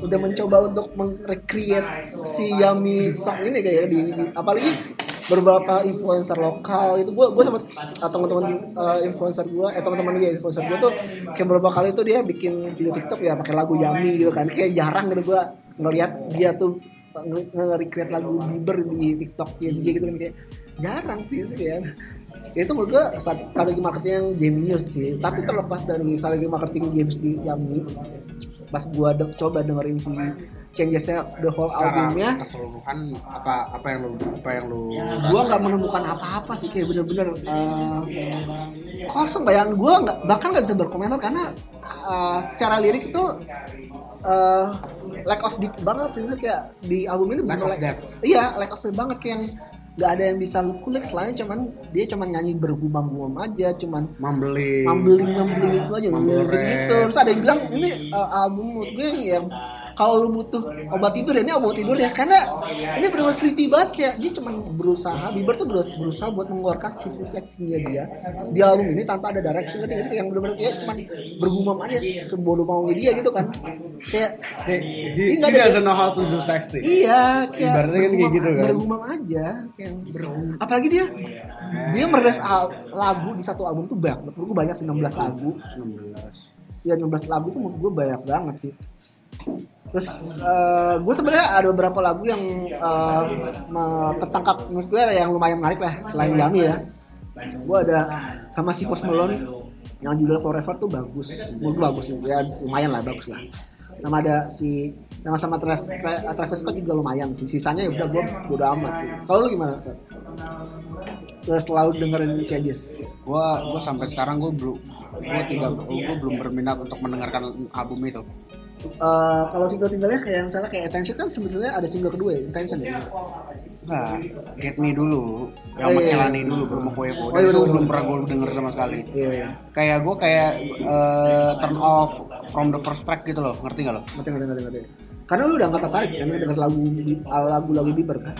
udah mencoba untuk merecreate si Yami song ini kayak di, di- apalagi beberapa influencer lokal itu gue gue sama uh, teman-teman uh, influencer gue eh teman-teman dia influencer gue tuh kayak beberapa kali tuh dia bikin video TikTok ya pakai lagu Yami gitu kan. Kayak jarang gitu gue ngelihat dia tuh uh, nge- nge-recreate lagu Bieber di TikTok dia dia gitu kan kayak jarang sih sih ya Ya, itu menurut gue strat- strategi marketing yang genius sih. Tapi terlepas dari strategi marketing games di Yami pas gue de- coba dengerin si changesnya the whole secara albumnya. keseluruhan apa apa yang lu apa yang lu gue nggak menemukan apa-apa sih kayak bener-bener eh, kosong bayangan gue nggak bahkan nggak bisa berkomentar karena eh, cara lirik itu eh, lack of deep banget sih. Maksudnya kayak di album ini Lack of depth. iya lack of depth banget. Kayak yang nggak ada yang bisa lu kulik selain cuman dia cuman nyanyi bergumam-gumam aja cuman mambling mambling mambling itu aja Mumble gitu gitu. Terus ada yang bilang ini uh, album menurut gue yang kalau lu butuh obat tidur ya ini obat tidur ya karena ini benar sleepy banget kayak dia cuma berusaha Bieber tuh berusaha, buat mengeluarkan sisi seksinya dia di album ini tanpa ada direction ngerti sih kayak yang benar-benar kayak cuma bergumam aja sebodoh maunya dia gitu kan kayak He, nggak he ada- doesn't know how to do sexy. Iya, kayak Ibaratnya kan kayak gitu kan. Bergumam aja, kayak bergumam. Apalagi dia dia merilis lagu di satu album tuh banyak. Menurut gue banyak sih 16 lagu. 16. Ya 16 lagu tuh menurut gue banyak banget sih. Terus gue sebenarnya ada beberapa lagu yang eh, me- tertangkap menurut gue yang lumayan menarik lah selain Yami ya. Gue ada sama si Post Malone yang judul Forever tuh bagus. Menurut gue bagus ya, lumayan lah bagus lah. Sama ada si sama sama Travis, Tra- Travis Scott juga lumayan sih. Sisanya ya udah gue bodo amat sih. Kalau lu gimana? Sat? Lu selalu dengerin changes. Gua gua sampai sekarang gua belum gua tidak gua belum berminat untuk mendengarkan album itu. Eh, kalau single-singlenya kayak misalnya kayak Attention kan sebetulnya ada single kedua ya, Intention ya. Enggak, Get Me dulu, yang Oh, iya. Kelani dulu belum sama Kuevo. Oh, Dan iya, itu belum pernah gue denger sama sekali. Iya, iya. Kayak gue kayak eh, turn off from the first track gitu loh, ngerti gak lo? Ngerti, ngerti, ngerti, ngerti. Karena lu udah gak tertarik kan denger lagu lagu-lagu Bieber kan?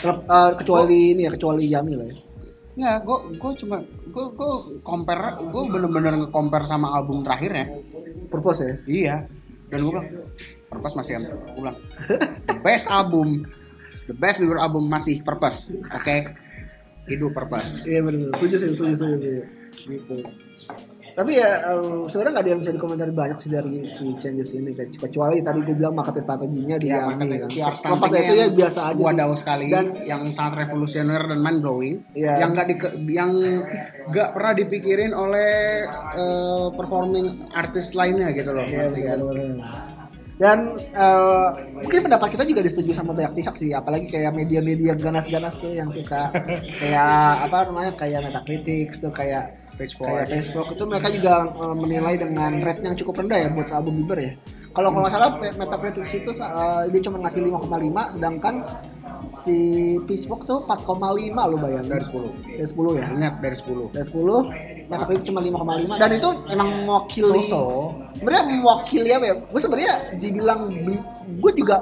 Eh, kecuali ini ya, kecuali Yami lah ya. Ya, gue gue cuma gue gue compare, gue bener-bener nge-compare sama album terakhirnya. Purpose ya. Iya. Dan gue bilang, Purpose masih yang gue bilang, the best album, the best Bieber album masih Purpose, oke? Hidup Purpose. Iya benar. Setuju sih, setuju. setuju. Gitu. Tapi ya eh, sebenarnya nggak ada yang bisa dikomentari banyak sih dari si changes ini kecuali tadi gue bilang marketing strateginya di Ya, Yami makanya kan. PR Lepas itu ya biasa aja. wadaw sekali Dan yang sangat revolusioner dan mind blowing Iya. yang nggak di yang nggak pernah dipikirin oleh eh, performing artis lainnya gitu loh Iya, ngerti kan? Dan eh, mungkin pendapat kita juga disetujui sama banyak pihak sih, apalagi kayak media-media ganas-ganas tuh yang suka [LAUGHS] kayak apa namanya kayak Metacritic tuh kayak Pitchfork. kayak Facebook itu mereka juga eh, menilai dengan rate yang cukup rendah ya buat album Bieber ya. Kalau kalau nggak salah Metacritic itu eh, dia cuma ngasih 5,5 sedangkan si Pitchfork tuh 4,5 lo bayangin. dari 10 Dari 10 ya. ingat dari 10 Dari 10 Metacritic cuma 5,5 dan itu emang mewakili So-so. sebenarnya mewakili apa ya gue sebenarnya dibilang gue juga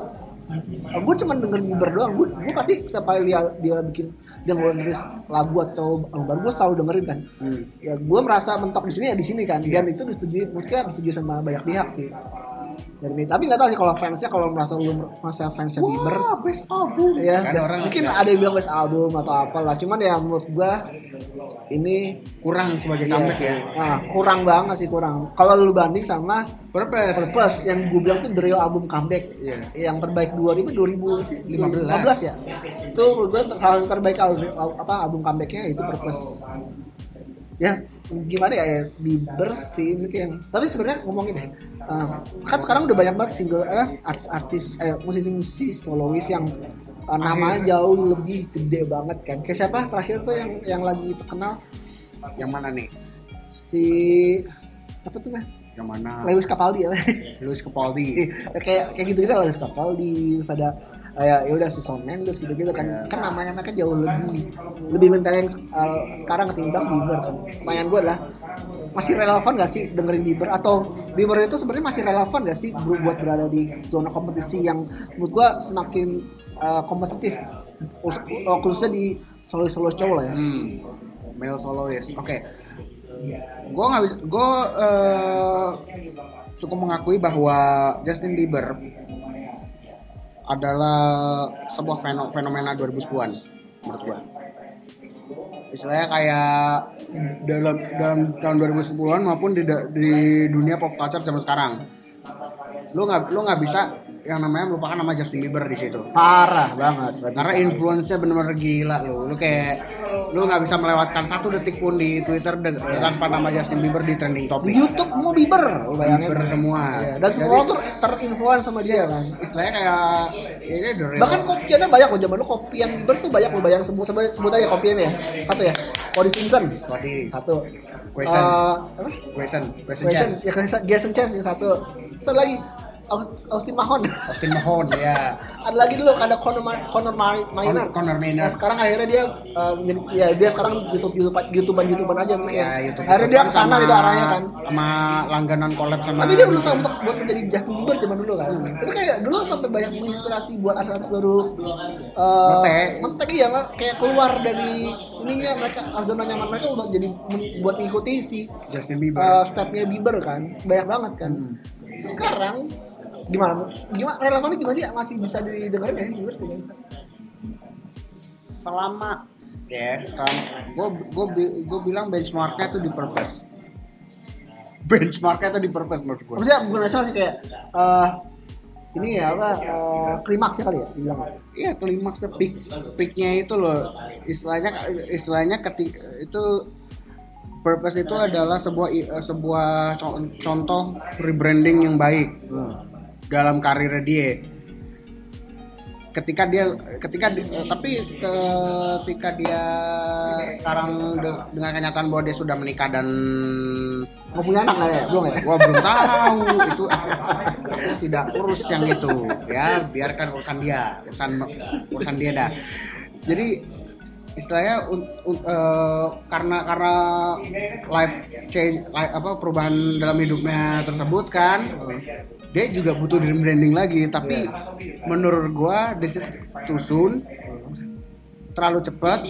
gue cuma denger Bieber doang gue gue pasti setiap kali dia dia bikin dia ngeluarin lagu atau album. Baru gue selalu dengerin kan. Hmm. ya gue merasa mentok di sini ya di sini kan. Dan itu disetujui maksudnya disetujui sama banyak pihak sih dari tapi nggak tahu sih kalau fansnya kalau merasa lu merasa fansnya Bieber Wah, best album ya Kan best- orang mungkin ada yang bilang best album atau apalah cuman ya menurut gue ini kurang sebagai Iya, comeback ya Nah, kurang banget sih kurang. Kalau lu banding sama Purpose Purpose yang gue bilang tuh the real album comeback. Iya. Yang terbaik 2000 2000 sih 15. 15 ya. Itu menurut gue ter- salah satu terbaik album apa album comebacknya itu Purpose. Ya gimana ya, ya dibersihin sih kayak. Tapi sebenarnya ngomongin deh. eh, kan sekarang udah banyak banget single eh, artis-artis eh musisi-musisi solois yang eh, namanya jauh lebih gede banget kan. Kayak siapa terakhir tuh yang yang lagi terkenal yang mana nih si siapa tuh mah yang mana Lewis Capaldi ya Louis Capaldi [LAUGHS] kayak kayak gitu gitu Lewis Capaldi terus ada kayak ya udah si Shawn Mendes gitu gitu kan Iya. kan namanya mereka jauh lebih lebih mentereng uh, sekarang ketimbang Bieber kan pertanyaan gue adalah masih relevan gak sih dengerin Bieber atau Bieber itu sebenarnya masih relevan gak sih bu- buat berada di zona kompetisi yang menurut gue semakin uh, kompetitif uh, khususnya di solo-solo cowok lah ya Hmm, male soloist. Oke. Gue nggak bisa. Gue eh, cukup mengakui bahwa Justin Bieber adalah sebuah feno- fenomena 2010-an menurut gue. Istilahnya kayak dalam dalam tahun 2010-an maupun di, di dunia pop culture zaman sekarang. Lu nggak lu nggak bisa yang namanya melupakan nama Justin Bieber di situ. Parah banget karena influence-nya bener-bener gila lo lu kayak lu nggak bisa melewatkan satu detik pun di Twitter de- tanpa nama Justin Bieber di trending di topic. YouTube mau Bieber lu bayangin. Bieber semua. Iya, dan semua orang tuh terinfluence sama dia kan. istilahnya kayak ya ini bahkan kopiannya banyak loh zaman lu kopian Bieber tuh banyak lo bayang sebut sebut, sebut aja kopiannya ya. Satu ya Cody Simpson. Body satu. Question. Eh, apa question question Question chance. ya Jason Jason Chance yang satu. Satu lagi Austin Mahon Austin Mahon ya ada lagi dulu ada Conor, Ma- Conor Ma- Minor Conor, Conor Nah, Maynard sekarang akhirnya dia menjadi ya dia sekarang YouTube YouTube YouTubean YouTubean aja mungkin. ya YouTube akhirnya dia ke sana gitu arahnya kan. sama langganan collab sama Tapi dia berusaha untuk buat menjadi Justin Bieber zaman dulu kan. Itu kayak dulu sampai banyak menginspirasi buat artis-artis baru uh, Mentek. mentek iya Pak. kayak keluar dari ininya mereka zona nyaman mereka udah jadi buat mengikuti si Justin Bieber uh, stepnya Bieber kan banyak banget kan sekarang gimana? Gimana? Relevannya gimana sih? Masih bisa didengarin ya sih? Bieber sih? Selama ya selama gue gue gue bilang benchmarknya tuh di purpose benchmarknya tuh di purpose menurut gue maksudnya bukan nasional sih kayak uh, ini ya apa uh, klimaks ya kali ya dibilang Iya klimaks peak peaknya itu loh. Istilahnya istilahnya ketika itu purpose itu adalah sebuah eh, sebuah co- contoh rebranding yang baik dalam karirnya dia. Ketika dia ketika eh, tapi ketika dia sekarang de- dengan kenyataan bahwa dia sudah menikah dan mau punya anak nggak ya? Belum ya? Gua belum tahu. Itu aku, aku tidak urus yang itu. Ya biarkan urusan dia. Urusan urusan dia dah. Jadi istilahnya un- un- eh, karena karena life change life, apa perubahan dalam hidupnya tersebut kan dia juga butuh rebranding lagi tapi menurut gua this is too soon. Terlalu cepat.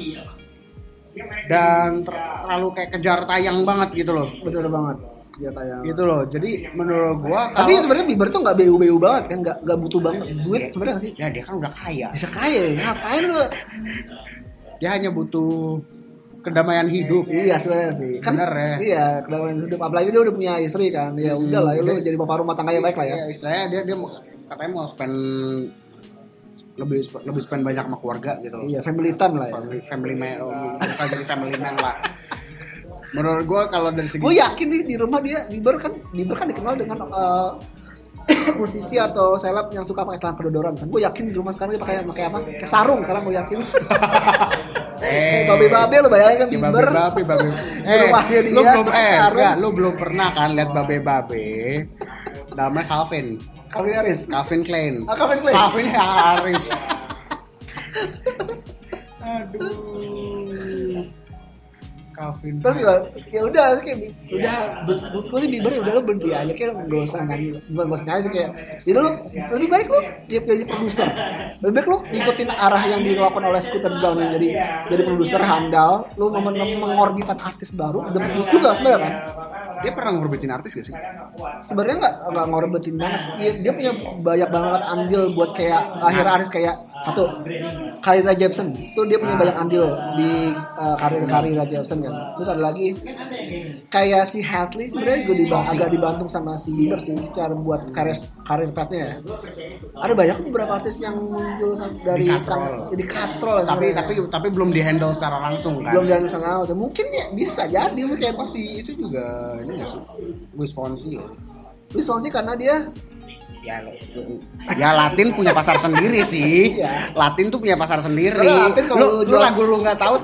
Dan ter- terlalu kayak kejar tayang banget gitu loh. Betul banget. Dia tayang. Gitu loh. Jadi menurut gua tapi kalau sebenarnya Bieber tuh nggak bu-bu banget kan? Nggak nggak butuh banget duit sebenarnya sih? Ya dia kan udah kaya. Bisa kaya ya? Ngapain lu? Dia hanya butuh kedamaian hidup. iya sebenarnya sih. Kan Bener ya. iya. Kedamaian hidup. Apalagi dia udah punya istri kan. Ya udah lah ya lu jadi bapak rumah tangga yang baik lah ya. Ya istilahnya dia dia katanya mau spend lebih lebih spend banyak sama keluarga gitu iya family time lah ya. Family family man bisa jadi family man lah. Menurut gua kalau dari segi gue yakin nih di rumah dia Bieber kan Bieber kan dikenal dengan eh, musisi atau seleb yang suka pakai celana kedodoran kan. Gue yakin di rumah sekarang dia pakai pakai apa? Kayak sarung sekarang gue yakin [LAUGHS] Eh. kayak babe-babe lo bayangin kan Bieber babe babe Di rumahnya dia, lu belum eh sarung. enggak, lu belum pernah kan lihat babe babe namanya Calvin. Calvin Harris. Calvin Klein. Ah, Calvin Klein. Calvin Harris. [LAUGHS] Aduh Calvin terus juga ya udah kayak udah menurut gue sih Bieber ya udah lo berhenti aja kayak nggak usah nyanyi bukan nggak usah nyanyi sih kayak jadi lo lebih baik lo dia jadi produser. Lebih baik lo ikutin arah yang dilakukan oleh Scooter Brown yang jadi jadi produser handal lo meng- mengorbitan artis baru dapat duit juga sebenarnya kan dia pernah ngorbitin artis gak sih? Sebenarnya nggak nggak ngorbitin banget. Dia, dia punya banyak banget andil buat kayak akhir artis kayak satu Karina Jepsen. Itu dia punya banyak andil di uh, karir Karina Jepsen kan. Terus ada lagi kayak si Hasley sebenarnya juga diba- agak dibantu sama si Bieber sih secara buat karir karir petnya ya. Ada banyak beberapa artis yang muncul dari jadi katrol. tapi tapi tapi belum di handle secara langsung kan? Belum dari sana mungkin ya bisa jadi Oh, si itu juga ini gak sih Wisconsin ya? Luis Fonsi karena dia ya ya Latin punya pasar sendiri sih. Iya. Latin tuh punya pasar sendiri. Karena Latin kalau lu, lu lu jual- lagu lu nggak tahu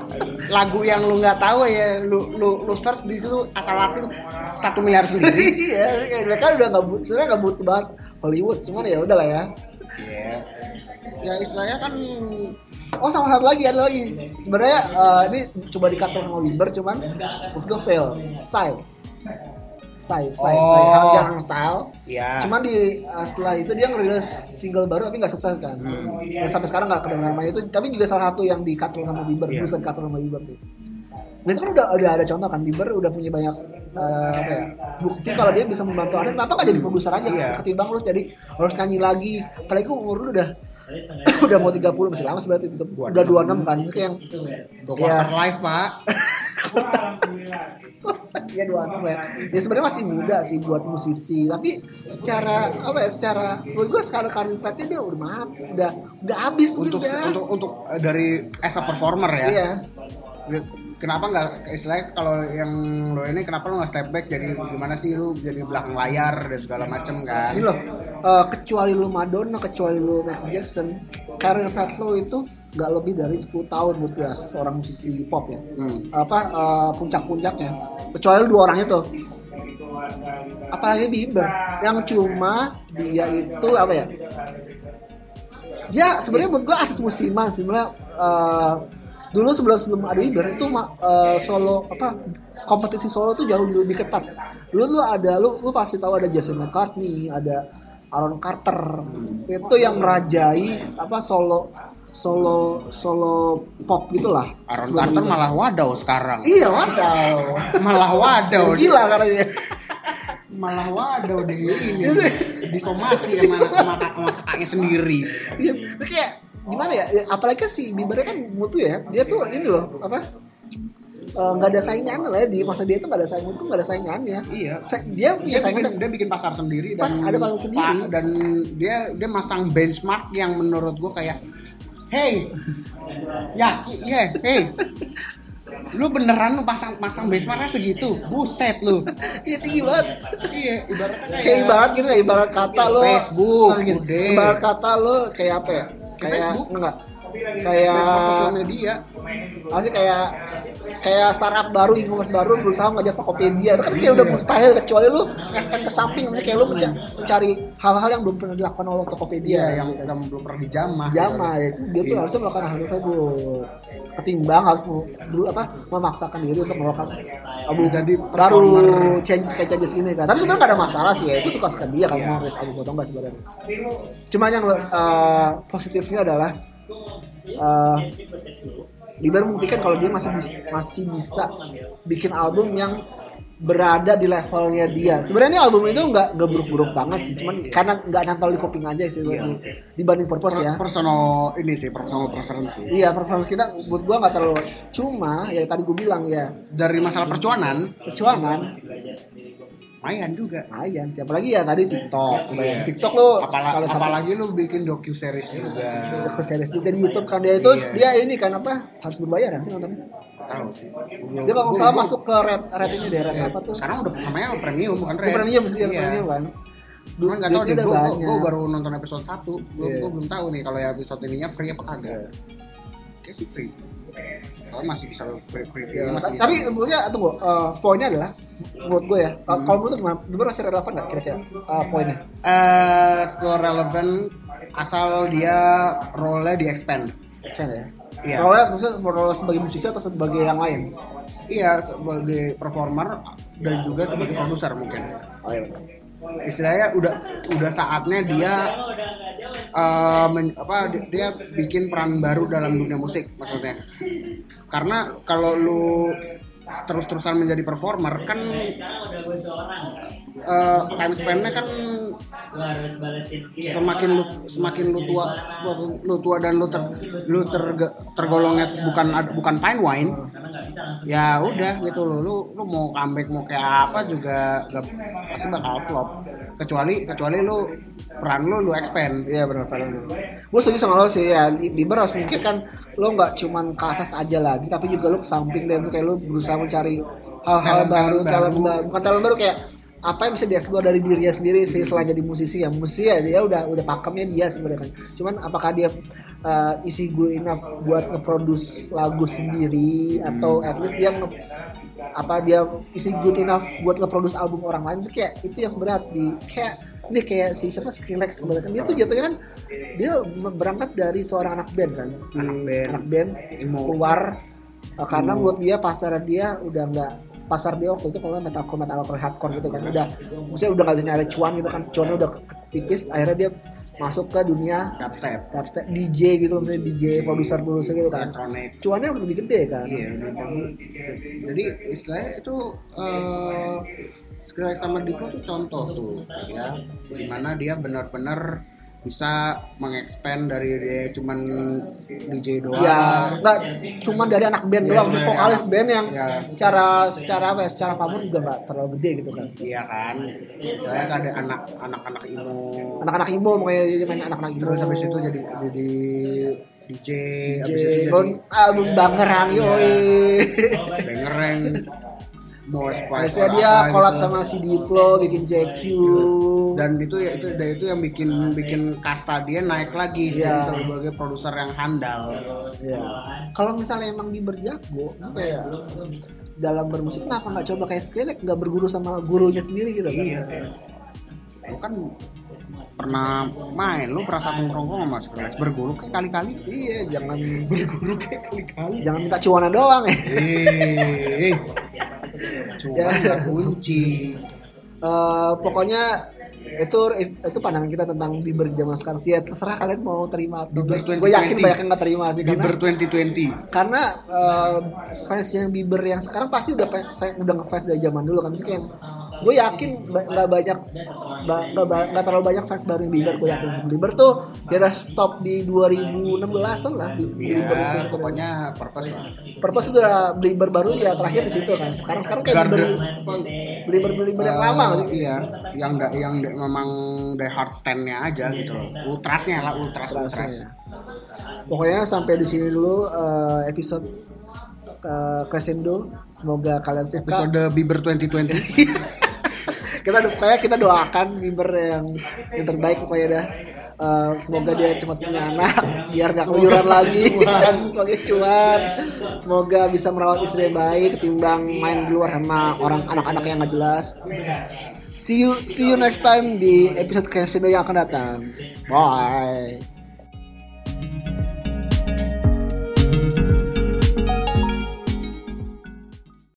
lagu yang lu nggak tahu ya lu lu lu search di situ asal Latin satu miliar sendiri. [LAUGHS] Iya kayak mereka udah nggak butuh sebenarnya nggak butuh banget Hollywood cuman ya udah lah ya. Iya. ya istilahnya kan oh sama satu lagi ada lagi. Sebenarnya eh, ini coba dikatur sama Bieber cuman menurut gue fail. Psy Psy Psy Oh. Psy Gangnam Style. Ya cuman di eh, setelah itu dia ngerilis single baru tapi nggak sukses kan. Dan sampai sekarang nggak kedengeran namanya. Itu tapi juga salah satu yang dikatur sama Bieber Iya. berusaha dikatur sama Bieber sih. Nah itu kan udah udah ada contoh kan Bieber udah punya banyak eh, apa ya, bukti kalau dia bisa membantu artis. Kenapa nggak jadi produser aja? Iya. ketimbang lu jadi harus nyanyi lagi. Apalagi umur lu udah [LAUGHS] udah mau 30 masih lama sebenarnya 30. udah 26 kan itu kayak yang dua Iya. quarter life [LAUGHS] pak ya 26 ya ya sebenarnya masih muda sih buat musisi. Tapi secara apa ya secara menurut gue sekarang karir petnya dia udah mat udah udah habis untuk udah. untuk untuk eh, dari as a performer ya. Iya. Kenapa nggak istilahnya kalau yang lo ini kenapa lo nggak step back? Jadi gimana sih lu jadi belakang layar dan segala macem kan? Ini loh eh, kecuali lu Madonna kecuali lu Michael Jackson karir pet lo itu nggak lebih dari 10 tahun buat dia seorang musisi pop ya. Hmm. apa eh, puncak-puncaknya. Kecuali dua orang itu. Apalagi Bieber yang cuma dia itu apa ya? Dia sebenarnya menurut gua artis musiman sebenarnya eh, dulu sebelum sebelum ada Bieber itu eh, solo apa kompetisi solo tuh jauh lebih ketat. Lu lu ada lu lu pasti tahu ada Jason McCartney ada Aaron Carter. Itu yang merajai apa solo solo solo pop gitulah Aaron Carter Bieber. malah wadaw sekarang iya wadaw [LAUGHS] malah wadaw gila karena dia [LAUGHS] malah wadaw deh [LAUGHS] ini disomasi sama sama, kakaknya sendiri Iya, itu kayak gimana ya? Ya, Apalagi kan si Bieber kan mutu ya. Dia tuh ini loh, apa? eh, nggak ada saingan lah ya di masa dia tuh nggak ada saingan tuh nggak ada saingannya. iya Sa- Dia punya dia saingan bikin, dia bikin pasar sendiri dan Pas ada pasar sendiri. pa- dan dia dia masang benchmark yang menurut gua kayak hey ya iya hey lu beneran lu pasang pasang benchmarknya segitu buset lu Iya tinggi banget. iya ibaratnya kayak, Kayak ibarat gitu ya, ibarat kata lo Facebook, Nah, udah. Ibarat kata lo kayak apa ya? Kayak Facebook. enggak. Kayak sosial media. Apa sih kayak kayak startup baru e-commerce baru berusaha ngajak Tokopedia. Itu kan kayak udah mustahil kecuali lu nge-spend ke samping. Misalnya kayak lu menca- mencari hal-hal yang belum pernah dilakukan oleh Tokopedia. Iya yang yang belum pernah dijamah. Jama ya. Itu dia tuh Iya. harusnya melakukan hal tersebut. Ketimbang harus mau dulu apa memaksakan diri untuk melakukan album Jadi baru changes kayak changes ini kan. Tapi sebenarnya gak ada masalah sih ya. Itu suka suka dia kan. Iya. mau rilis album atau enggak sebenarnya. Cuma yang eh, positifnya adalah eh Bieber membuktikan kalau dia masih bis- masih bisa bikin album yang berada di levelnya dia. Sebenarnya album itu nggak nggak buruk-buruk banget sih, cuman karena nggak nyantol di kuping aja sih Iya. dibanding Purpose ya. Per- personal ini sih personal preference Iya, performance kita buat gua nggak terlalu. Cuma ya tadi gua bilang ya dari masalah percuanan perjuangan lumayan juga lumayan. Siapa lagi ya tadi TikTok. Iya. TikTok lo Apala- kalau sama apalagi lu bikin docu series juga aku series juga di YouTube kan dia itu Iya. dia ini kan apa harus berbayar ya sih nontonnya. Tahu sih Dia kalau salah masuk ke red red ini deh red Iya, apa tuh? sekarang udah namanya premium bukan red premium sih iya. premium kan. Cuman nggak tahu deh, gue baru nonton episode 1 Gue Iya. belum tahu nih kalau ya episode ininya free apa kagak Kayak sih free Soalnya masih bisa free preview Ya, masih tapi menurutnya tunggu uh, poinnya adalah menurut gue ya kalau kalau menurut gimana Bieber masih relevan nggak kira-kira uh, poinnya? Eh still relevant asal dia role-nya di expand. Expand ya? Iya. Role maksudnya role sebagai musisi atau sebagai yang lain? Iya sebagai performer dan juga sebagai produser mungkin. Oh iya. Betul istilahnya udah udah saatnya dia eh, men- apa di- dia bikin peran baru dalam dunia musik maksudnya. Karena kalau lu terus-terusan menjadi performer kan eh, time span-nya kan semakin lu semakin lu tua semakin lu tua dan lu ter, lu terge- tergolongnya bukan bukan fine wine ya udah gitu loh lu lu mau comeback mau kayak apa juga gak, pasti bakal flop kecuali kecuali lu peran lu lu expand Iya benar benar. Gue setuju sama lo sih ya. Bieber harus mikirkan lo nggak cuman ke atas aja lagi, tapi juga lo ke samping dan kayak lo berusaha mencari hal-hal Talent-talent baru, talent baru. baru, bukan talent baru kayak apa yang bisa dieksplor dari dirinya sendiri sih selain jadi musisi ya musisi ya dia udah udah pakemnya dia sebenarnya. Kan cuman apakah dia uh, isi good enough buat nge-produce lagu sendiri atau at least dia nge- apa dia isi good enough buat nge-produce album orang lain itu kayak itu yang sebenarnya harus di kayak ini kayak si siapa Skrillex sebenarnya kan dia tuh jatuhnya kan dia berangkat dari seorang anak band kan Anak band. anak band keluar uh, karena buat dia pasar dia udah nggak pasar dia waktu itu kalau metalcore metalcore hardcore gitu kan. Udah maksudnya udah nggak bisa nyari cuan gitu kan. Cuannya udah tipis akhirnya dia masuk ke dunia dubstep. dubstep DJ gitu misalnya DJ produser produser gitu kan. elektronik. Cuannya udah lebih gede kan. Iya jadi istilahnya itu eh Skrillex sama Diplo tuh contoh tuh ya. Di mana dia benar-benar bisa mengexpand dari dia cuman DJ doang. Ya nggak cuma dari anak band Iya, doang vokalis anak- band yang ya. secara secara apa ya secara pamor juga nggak terlalu gede gitu kan. Iya kan, saya kan ada anak anak-anak imo, anak-anak imo makanya dia main anak-anak imo terus habis itu jadi jadi DJ, habis itu DJ jadi Gon album bangerang yoi. Bangereng, mau spice Biasanya or dia collab gitu. sama si Diplo bikin JQ dan itu ya itu dan itu yang bikin bikin kasta dia naik lagi Iya. jadi sebagai produser yang handal. ya. Kalau misalnya emang Bieber jago, kayak dalam bermusik kenapa nggak coba kayak Skrillex nggak berguru sama gurunya sendiri gitu kan Iya. Lu kan pernah main, lu pernah satu nongkrong sama Skrillex berguru kayak kali-kali. iya jangan Berguru kayak kali-kali. jangan minta cuanan doang ya Eh, cuma Ya. kunci. Eh, pokoknya itu itu pandangan kita tentang Bieber zaman sekarang sih ya terserah kalian mau terima atau Bieber gue yakin 2020. banyak yang nggak terima sih karena Bieber 2020. karena eh, fans yang Bieber yang sekarang pasti udah fe- udah ngefans dari zaman dulu kan misalnya kayak gue yakin nggak banyak ba- nggak terlalu banyak fans baru yang Bieber gue yakin Bieber tuh dia udah stop di 2016an lah Bi- Bieber Iya, itu. pokoknya purpose lah. Purpose itu udah Bieber baru ya terakhir di situ kan sekarang sekarang kayak Garden. Bieber Bieber Bieber yang lama Eh, sih Iya, yang da, yang da- memang the hard stand-nya aja gitu loh. Ultrasnya lah, ultras ultras. Pokoknya sampai di sini dulu eh, episode eh, Crescendo. Semoga kalian suka. Episode Bieber 2020. [LAUGHS] kita pokoknya kita doakan Bieber yang yang terbaik pokoknya dah. Eh, semoga dia cepat punya anak biar gak keluyuran lagi. [LAUGHS] kan sebagai cuan. Semoga bisa merawat istri baik ketimbang main di luar sama orang anak-anak yang gak jelas. See you see you next time di episode Crescendo yang akan datang. Bye